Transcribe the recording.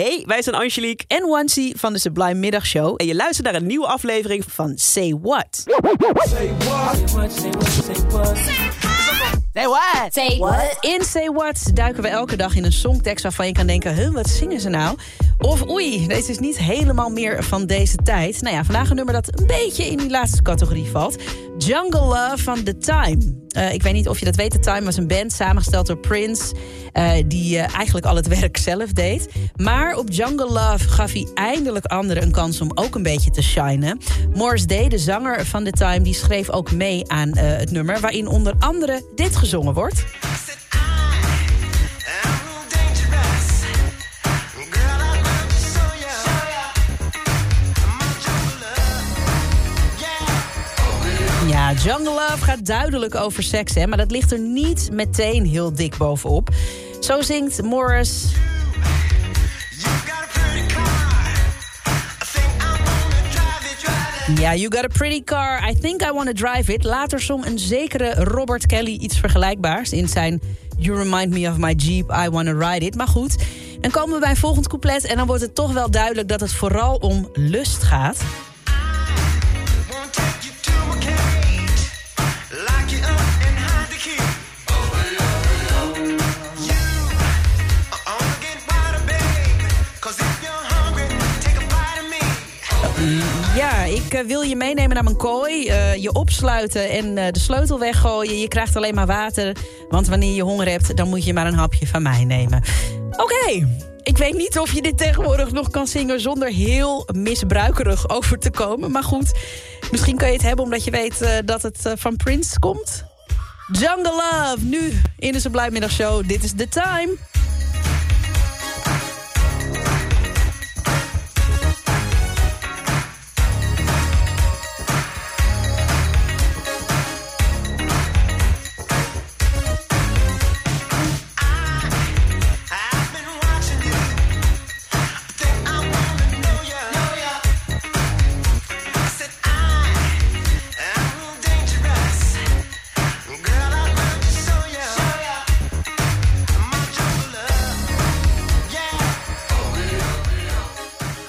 Hey, wij zijn Angelique en Wansi van de Sublime Middagshow. en je luistert naar een nieuwe aflevering Van Say What. Say what? Say what? Say what? Say what? In Say What duiken we elke dag in een songtekst waarvan je kan denken... Huh, wat zingen ze nou? Of oei, deze is niet helemaal meer van deze tijd. Nou ja, vandaag een nummer dat een beetje in die laatste categorie valt. Jungle Love van The Time. Eh, ik weet niet of je dat weet. The Time was een band samengesteld door Prince... eh, die eh, eigenlijk al het werk zelf deed. Maar op Jungle Love gaf hij eindelijk anderen een kans om ook een beetje te shinen. Morris Day, de zanger van The Time, die schreef ook mee aan het nummer... waarin onder andere dit gezongen wordt. Jungle Love gaat duidelijk over seks, hè, maar dat ligt er niet meteen heel dik bovenop. Zo zingt Morris. Ja, You Got a Pretty Car, I Think I Wanna Drive It. Later zong een zekere Robert Kelly iets vergelijkbaars... in zijn You Remind Me of My Jeep, I Wanna Ride It. Maar goed, dan komen we bij een volgend couplet... en dan wordt het toch wel duidelijk dat het vooral om lust gaat. Ja, ik eh, wil je meenemen naar mijn kooi, eh, je opsluiten en eh, de sleutel weggooien. Je krijgt alleen maar water, want wanneer je honger hebt... dan moet je maar een hapje van mij nemen. Oké, ik weet niet of je dit tegenwoordig nog kan zingen... zonder heel misbruikerig over te komen. Maar goed, misschien kan je het hebben omdat je weet dat het van Prince komt. Jungle Love, nu in de Sublime. Dit is The Time.